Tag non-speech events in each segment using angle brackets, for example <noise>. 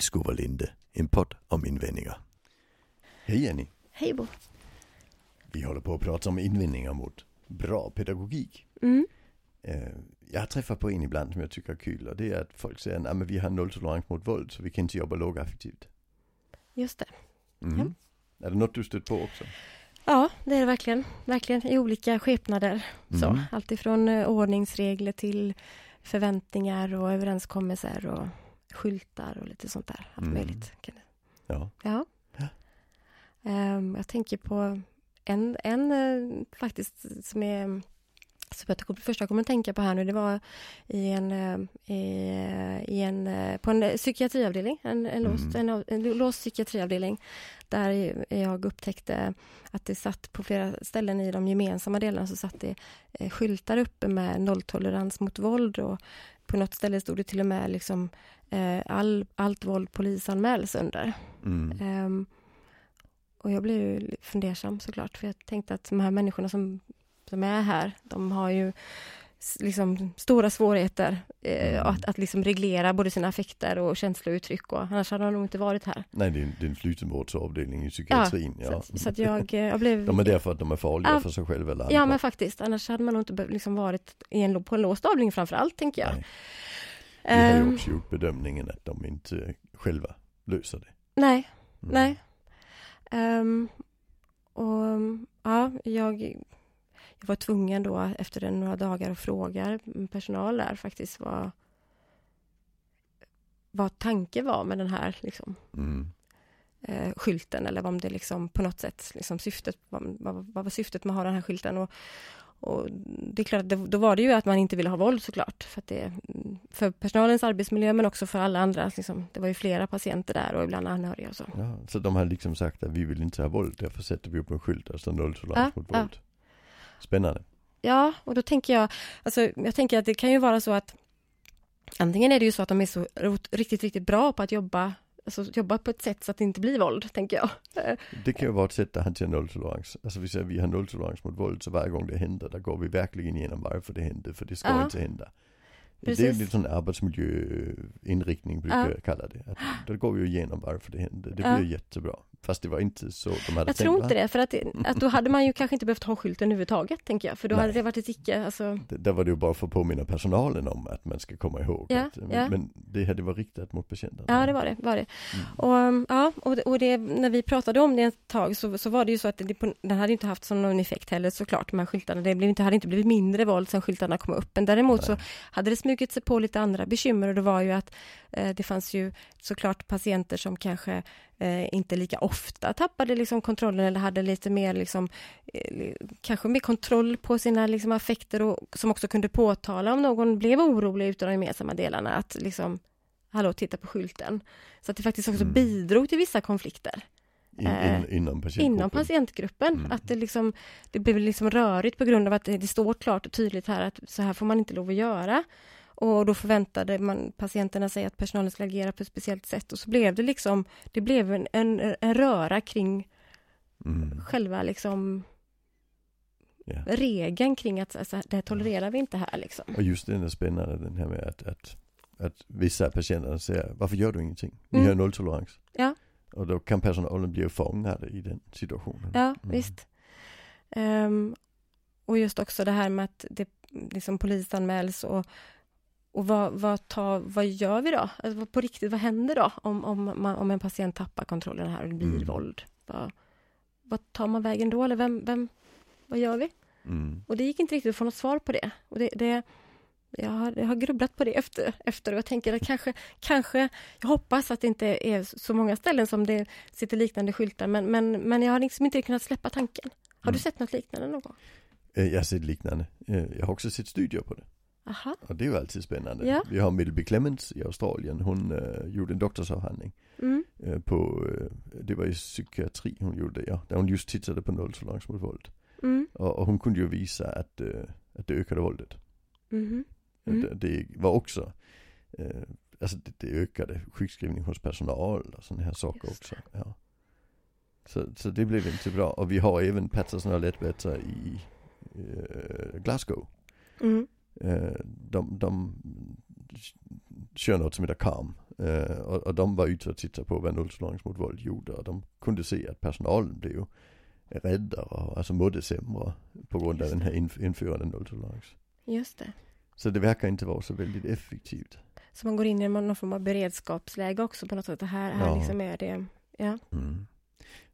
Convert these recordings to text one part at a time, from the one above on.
Lillskovalinde, en podd om invändningar. Hej Jenny! Hej Bo. Vi håller på att prata om invändningar mot bra pedagogik. Mm. Eh, jag har träffat på en ibland som jag tycker är kul och det är att folk säger att vi har nolltolerans mot våld så vi kan inte jobba lågaffektivt. Just det. Mm. Är det något du stött på också? Ja, det är det verkligen. Verkligen i olika skepnader. Så, Mm. alltifrån eh, ordningsregler till förväntningar och överenskommelser och skyltar och lite sånt där. Allt Mm. möjligt. Ja. Ja. Ehm, jag tänker på en, en eh, faktiskt som är som jag första jag kommer att tänka på här nu, det var i en, eh, i, i en, eh, på en psykiatriavdelning, en, en, låst, Mm. en, av- en låst psykiatriavdelning, där jag upptäckte att det satt på flera ställen i de gemensamma delarna så satt det skyltar uppe med nolltolerans mot våld och på något ställe stod det till och med liksom eh, all, allt våld polisanmäls under. Mm. Ehm, och jag blev ju fundersam såklart, för jag tänkte att de här människorna som, som är här, de har ju liksom stora svårigheter eh, Mm. att, att liksom reglera både sina affekter och känslouttryck och annars hade de nog inte varit här. Nej, det är en, det är en slutenvårdsavdelning i psykiatrin. Ja, Så, att, så att jag, eh, jag blev... De är där för att de är farliga Ja. för sig själva eller andra. Ja men faktiskt, annars hade man nog inte liksom varit i en, på en låst avdelning framför allt, tänker jag. Nej. Vi har ju Ehm, också gjort bedömningen att de inte själva löser det. nej, Mm. Nej. Ehm, och ja, jag, jag var tvungen då efter en- några dagar att fråga personal där faktiskt vad, vad tanke var med den här liksom, Mm. eh, skylten eller om det liksom på något sätt liksom syftet, vad, vad, vad var syftet med att ha den här skylten och, och det är klart, det, då var det ju att man inte ville ha våld såklart för det för personalens arbetsmiljö men också för alla andra liksom, det var ju flera patienter där och ibland anhöriga och så. Ja, så de har liksom sagt att vi vill inte ha våld, därför sätter vi upp en skylt står nolltolerans Ja, mot ja. Spännande. Ja, och då tänker jag, alltså jag tänker att det kan ju vara så att antingen är det ju så att de är så riktigt, riktigt bra på att jobba, alltså jobba på ett sätt så att det inte blir våld, tänker jag. <laughs> Det kan ju vara ett sätt att hantera nolltolerans. Alltså vi säger vi har nolltolerans mot våld, så varje gång det händer, där går vi verkligen igenom varför det hände, för det ska Ja. inte hända. Det är Precis. ju lite sån arbetsmiljöinriktning brukar Ja. jag kalla det. Att då går vi ju igenom varför det hände. Det Ja. blir jättebra. Fast det var inte så de hade Jag tänkt. tror va? inte det, för att, att då hade man ju kanske inte behövt ha skylten överhuvudtaget, tänker jag, för då Nej. hade det varit ett icke, alltså, Det- Där var det ju bara för att påminna personalen om att man ska komma ihåg Ja, att, men, ja. men det hade varit riktat mot patienterna. ja det var det, var det. Mm. Och, um, ja, och, och det, när vi pratade om det ett tag så, så var det ju så att det, den hade inte haft som någon effekt heller såklart, de här skyltarna. Det blev inte, hade inte blivit mindre våld sen skyltarna kom upp. Men däremot så Nej. hade det smugit sig på lite andra bekymmer och det var ju att eh, det fanns ju såklart patienter som kanske eh, inte lika ofta tappade liksom kontrollen eller hade lite mer liksom, eh, kanske mer kontroll på sina liksom affekter och som också kunde påtala om någon blev orolig utav de gemensamma delarna att liksom Hallå, titta på skylten. Så att det faktiskt också Mm. bidrog till vissa konflikter In, eh, in, inom patientgruppen. inom patientgruppen. Mm. Att det liksom, det blev liksom rörigt på grund av att det, det står klart och tydligt här att så här får man inte lov att göra. Och då förväntade man patienterna sig att personalen skulle agera på ett speciellt sätt och så blev det liksom, det blev en, en, en röra kring Mm. själva liksom Ja. regeln kring att alltså, det här tolererar vi inte här liksom. Och just den är spännande den här med att, att, att vissa patienter säger varför gör du ingenting? Ni Mm. har nolltolerans. Ja. Och då kan personalen bli fångade i den situationen. Ja, Mm. visst. Ehm, och just också det här med att det liksom polisanmäls och, och vad, vad, tar, vad gör vi då? Alltså, på riktigt, vad händer då om, om, man, om en patient tappar kontrollen här och det blir Mm. våld? Vad, vad tar man vägen då? Eller vem, vem, vad gör vi? Mm. Och det gick inte riktigt att få något svar på det. Och det, det jag, har, jag har grubblat på det efter, efter och jag tänker att kanske, kanske, jag hoppas att det inte är så många ställen som det sitter liknande skyltar, men, men, men jag har liksom inte kunnat släppa tanken. Har du Mm. sett något liknande någon gång? Eh, Jag har sett liknande. Eh, Jag har också sett studier på det. Aha, Och det är ju alltid spännande. Ja. Vi har Middleby Clements i Australien. Hon eh, gjorde en doktorsavhandling mm, eh, på, eh, det var i psykiatri hon gjorde det ja. Där hon just tittade på nolltolerans mot våld. mm, Och, och hon kunde ju visa att, att det ökade våldet. mhm, Mm. Det, det var också, alltså det, det ökade sjukskrivning hos personal och sådana här saker Just också. Ja. Så, så det blev inte bra. Och vi har även Patterson och Ledbetter i Glasgow. mm, de, de kör något som heter CALM. Eh, och, och de var ute och tittade på vad nolltolerans gjorde och de kunde se att personalen blev räddare och alltså mådde sämre på grund av den här inf- införande nolltolerans. Just det. Så det verkar inte vara så väldigt effektivt. Så man går in i någon form av beredskapsläge också på något sätt. Det här, här Ja. liksom är det, ja. Mm.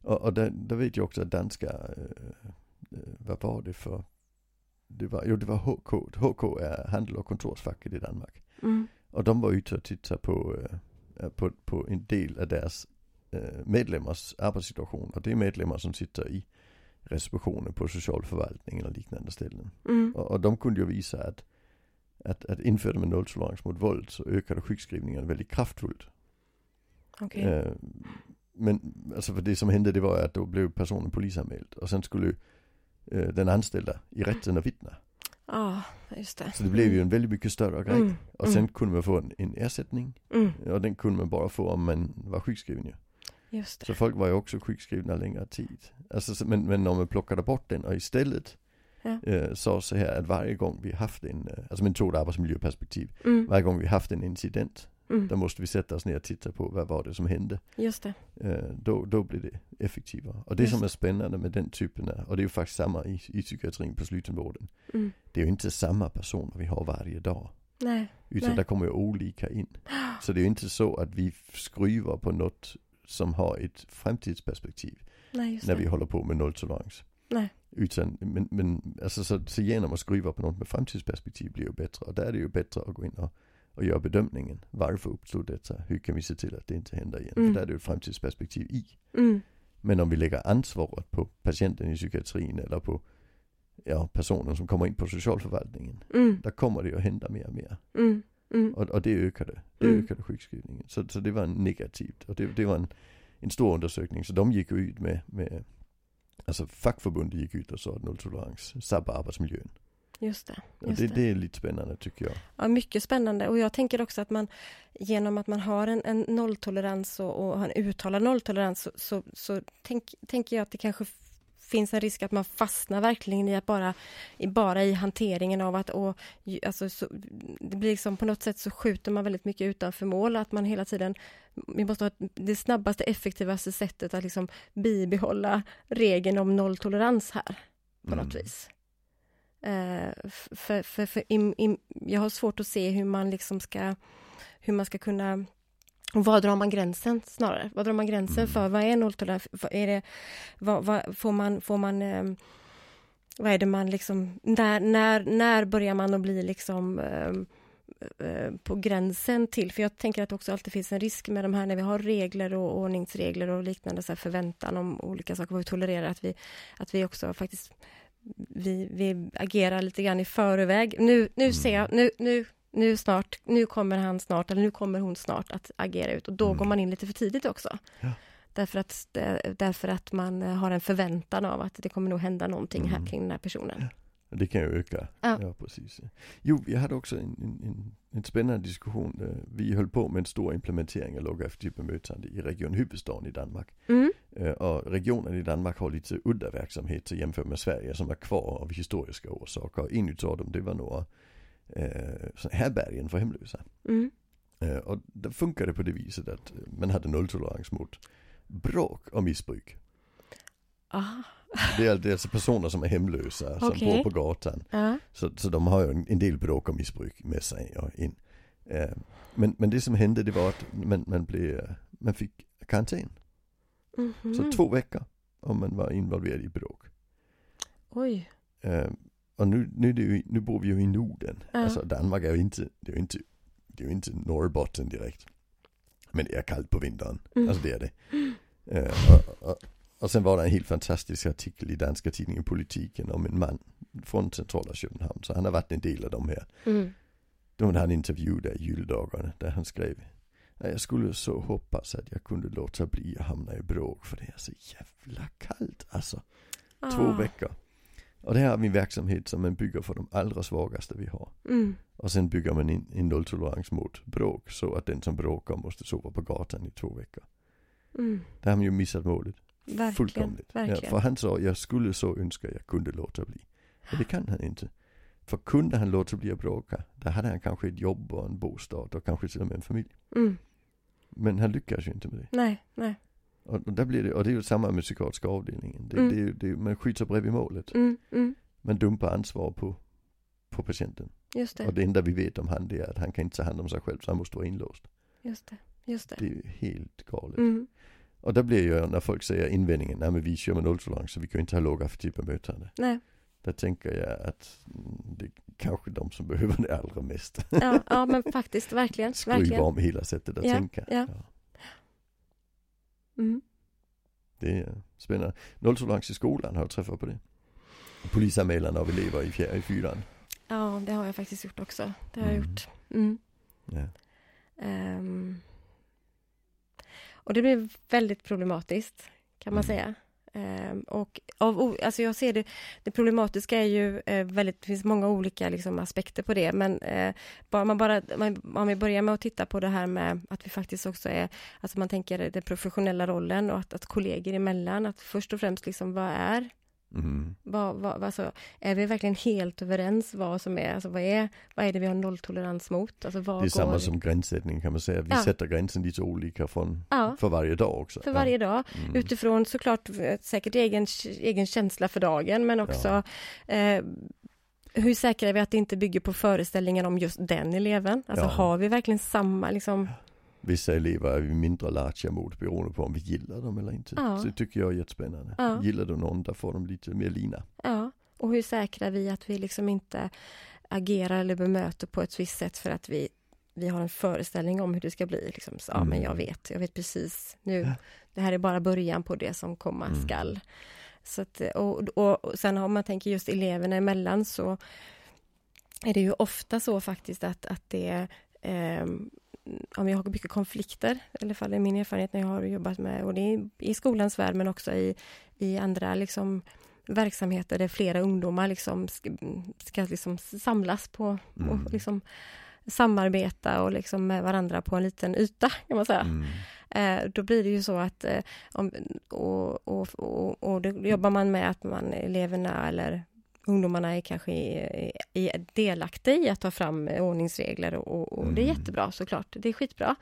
Och, och där, där vet jag också att danska, eh, eh, vad var det för, det var, jo det var HK, HK är handel och kontorsfacket i Danmark. Mm. Och de var ute och tittade på, eh, på, på en del av deras eh, medlemmars arbetssituation. Och det är medlemmar som sitter i receptionen på socialförvaltningen och liknande ställen. Mm. Och, och de kunde ju visa att, att, att införde man nolltolerans mot våld så ökade sjukskrivningarna väldigt kraftfullt. Eh, men alltså för det som hände det var att då blev personen polisanmäld och sen skulle den anställda i rätten att vittna. Ja, just det. Så det blev ju en väldigt mycket större grej. Mm. Och sen kunde man få en, en ersättning Mm. och den kunde man bara få om man var sjukskriven ju. Just det. Så folk var ju också sjukskrivna längre tid. Alltså, så- men, men om man plockade bort den och istället Ja. eh, sa så här att varje gång vi haft en, eh, alltså med tog ett arbetsmiljöperspektiv, Mm. varje gång vi haft en incident, Mm. då måste vi sätta oss ner och titta på vad var det som hände. Just det. Eh, då, då blir det effektivare. Och det Just som är spännande med den typen av, och det är ju faktiskt samma i, i psykiatrin på slutenvården. Mm. Det är ju inte samma personer vi har varje dag. Nej. Utan Nej. där kommer ju olika in. <gasps> Så det är ju inte så att vi skruvar på något som har ett framtidsperspektiv Nej, när vi håller på med nolltolerans. Nej. Utan, men, men alltså så, så genom att skruva på något med framtidsperspektiv blir ju bättre. Och där är det ju bättre att gå in och, och göra bedömningen. Varför uppstod detta? Hur kan vi se till att det inte händer igen? Mm. För där är det ju ett framtidsperspektiv i. Mm. Men om vi lägger ansvaret på patienten i psykiatrin eller på ja, personen som kommer in på socialförvaltningen. Mm. Där kommer det ju att hända mer och mer. Mm. Mm. Och, och det ökade. Det Mm. ökade sjukskrivningen. Så, så det var negativt. Och det, det var en, en stor undersökning. Så de gick ut med, med Alltså fackförbundet gick ut och sa nolltolerans sabbar arbetsmiljön. Just det. Just det, det. det är lite spännande tycker jag. Ja, mycket spännande. Och jag tänker också att man genom att man har en, en nolltolerans och, och har en uttalad nolltolerans så, så, så tänk, tänker jag att det kanske finns en risk att man fastnar verkligen i att bara i, bara i hanteringen av att och, alltså, så, det blir liksom på något sätt så skjuter man väldigt mycket utanför mål att man hela tiden vi måste ha det snabbaste effektivaste sättet att liksom bibehålla regeln om nolltolerans här på något Mm. vis. Eh, för, för, för im, im, jag har svårt att se hur man liksom ska hur man ska kunna var drar man gränsen snarare? Var drar man gränsen Mm. för? Vad är nolltolerans? Vad Är det, vad, vad, får man, får man eh, vad är det man liksom, när, när, när börjar man att bli liksom eh, på gränsen till, för jag tänker att det också alltid finns en risk med de här när vi har regler och ordningsregler och liknande så förväntan om olika saker, vad vi tolererar, att vi, att vi också faktiskt vi, vi agerar lite grann i förväg. Nu, nu ser jag, nu, nu, nu snart, nu kommer han snart, eller nu kommer hon snart att agera ut och då Mm. går man in lite för tidigt också. Ja. Därför, att, det- därför att man eh, har en förväntan av att det kommer nog hända någonting här Mm. kring den här personen. Det kan ju öka. Ja. Ja, precis. Jo, vi hade också en, en, en, spännande diskussion. Eh, Vi höll på med en stor implementering av lågaffektivt i Region Huvudstaden i Danmark. Mm. Eh, Och regionen i Danmark har lite udda verksamhet jämfört med Sverige som är kvar av historiska orsaker. En utav dem det var några eh, härbärgen för hemlösa. Mm. Eh, och det funkade på det viset att eh, man hade nolltolerans mot bråk och missbruk. Aha. Det är, alltså personer som är hemlösa som Okej. bor på gatan. Ja. Så, så de har ju en, en del bråk och missbruk med sig och in. Eh, men, men det som hände det var att man, man, blev, man fick karantän. Mhm. Så två veckor om man var involverad i bråk. Oj. Eh, och nu, nu, ju, nu bor vi ju i Norden. Ja. Alltså Danmark är ju inte, det är ju inte, det är inte Norrbotten direkt. Men det är kallt på vintern. Mm. Alltså det är det. <gasps> Eh, och, och, och sen var det en helt fantastisk artikel i danska tidningen Politiken om en man från centrala Köpenhamn. Så han har varit en del av de här. Mm. Då hade han intervju där i juldagarna där han skrev "Ja, Jag skulle så hoppas att jag kunde låta bli att hamna i bråk för det är så jävla kallt alltså. Två Ah. veckor. Och det här är min verksamhet som man bygger för de allra svagaste vi har. Mm. Och sen bygger man in en nolltolerans mot bråk så att den som bråkar måste sova på gatan i två veckor. Mm. Där har man ju missat målet. Verkligen. Fullkomligt. Ja, Verkligen. för han sa, jag skulle så önska jag kunde låta bli. Men det kan han inte. För kunde han låta bli att bråka, då hade han kanske ett jobb och en bostad och kanske till och med en familj. Mm. Men han lyckas ju inte med det. Nej, nej. Och, där blir det, och det är ju samma med psykiatriska avdelningen. Det, Mm. det, det, man skjuter bredvid målet. Mm, mm, Man dumpar ansvar på, på patienten. just det, Och det enda vi vet om han det är att han kan inte ta hand om sig själv så han måste vara inlåst. just det, just det. Det är ju helt galet. Mm, Och där blir ju när folk säger invändningen, nej men vi kör med nolltolerans så vi kan ju inte ha lågaffektivt bemötande. nej, Där tänker jag att mm, det är kanske de som behöver det allra mest. ja, ja men faktiskt, verkligen, <laughs> Skruva verkligen. om hela sättet att Ja, tänka. ja. Mm. Det är spännande. Nolltolerans i skolan, har du träffat på det? Polisanmälan av elever i, fjär, i fyran. Ja, det har jag faktiskt gjort också. Det har jag Mm. gjort. Mm. Ja. Ehm. och det blir väldigt problematiskt, kan man Mm. säga. Ehm, och av, alltså jag ser det, det problematiska är ju eh, väldigt, det finns många olika liksom, aspekter på det, men eh, bara man bara, om vi börjar med att titta på det här med att vi faktiskt också är, alltså man tänker den professionella rollen och att, att kollegor emellan, att först och främst liksom vad är Mm. vad, vad, alltså, är vi verkligen helt överens vad som är, alltså vad är, vad är det vi har nolltolerans mot? Alltså Det är samma går- som gränssättning kan man säga. Vi Ja. sätter gränsen lite olika från, Ja, för varje dag också. för varje dag. Ja. Mm. Utifrån såklart eh, säkert egen, egen känsla för dagen, men också eh, hur säkra är vi att det inte bygger på föreställningar om just den eleven? Alltså Ja. har vi verkligen samma liksom, Vissa elever är vi mindre large mot beroende på om vi gillar dem eller inte. Ja. Så det tycker jag är jättespännande. Ja. Gillar du någon, där får de lite mer lina. ja, och hur säkra är vi att vi liksom inte agerar eller bemöter på ett visst sätt för att vi vi har en föreställning om hur det ska bli. Liksom. Så, ja, men Mm. jag vet, jag vet precis nu. Det här är bara början på det som komma Mm. skall. Så att, och, och, och sen om man tänker just eleverna emellan så är det ju ofta så faktiskt att, att det ehm, om vi har mycket konflikter, i alla fall är min erfarenhet när jag har jobbat med, och det är i skolans värld men också i, i andra liksom verksamheter där flera ungdomar liksom ska, ska liksom samlas på Mm. och liksom samarbeta och liksom med varandra på en liten yta kan man säga. Mm. Eh, då blir det ju så att eh, om, och, och, och, och då jobbar man med att man, eleverna eller ungdomarna är kanske är, delaktiga i att ta fram ordningsregler och, och det är Mm. jättebra såklart, det är skitbra.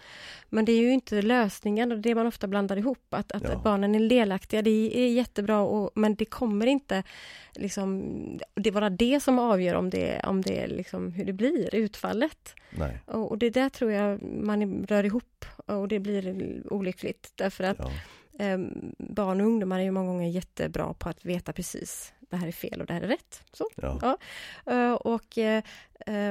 Men det är ju inte lösningen och det man ofta blandar ihop, att, att, Ja. barnen är delaktiga, det är jättebra och, men det kommer inte liksom, det vara det som avgör om det, om det är liksom hur det blir, utfallet. Och, och det där tror jag man rör ihop och det blir olyckligt därför att Ja. eh, barn och ungdomar är ju många gånger jättebra på att veta precis det här är fel och det här är rätt. Så. Ja. Ja. Eh, och eh,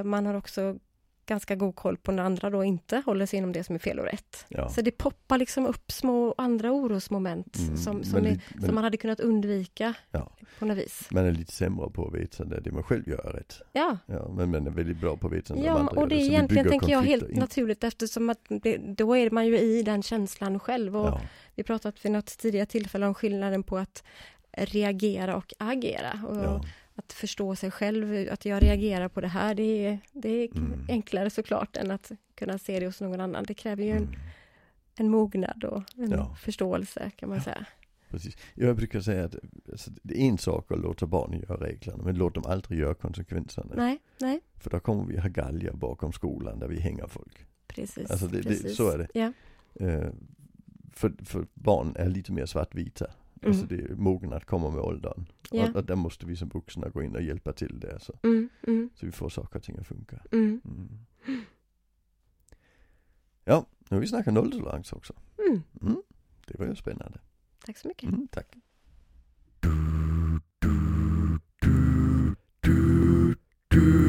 man har också ganska god koll på när andra då inte håller sig inom det som är fel och rätt. Ja. Så det poppar liksom upp små andra orosmoment Mm, som, som, men är, lite- men- som man hade kunnat undvika Ja. på något vis. Man är lite sämre på att veta när det man själv gör är rätt. Ja, Ja, men man är väldigt bra på att veta när Ja, andra och det gör är Så vi egentligen, tänker jag, helt in- naturligt eftersom att det, då är man ju i den känslan själv. Och Vi pratat vid något tidigare tillfälle om skillnaden på att reagera och agera. Och ja. Att förstå sig själv, att jag reagerar på det här, det är, det är Mm. enklare såklart än att kunna se det hos någon annan. Det kräver ju en, Mm. en mognad och en Ja. förståelse kan man Ja. säga. Precis. Jag brukar säga att alltså, det är en sak att låta barnen göra reglerna men låt dem aldrig göra konsekvenserna. Nej, nej, För då kommer vi ha galgar bakom skolan där vi hänger folk. precis. Alltså, det- det- precis. så är det. Ja. Eh, för, för barn är lite mer svartvita. Alltså mm. Alltså det är mognad kommer med åldern. Ja. Och, och där måste vi som vuxna gå in och hjälpa till där så. Mm. Mm. Så vi får saker och ting att funka. Mm. Mm. Ja, nu har vi snackat nolltolerans också. Mm. Det var ju spännande. Tack så mycket. tack. Du, du, du,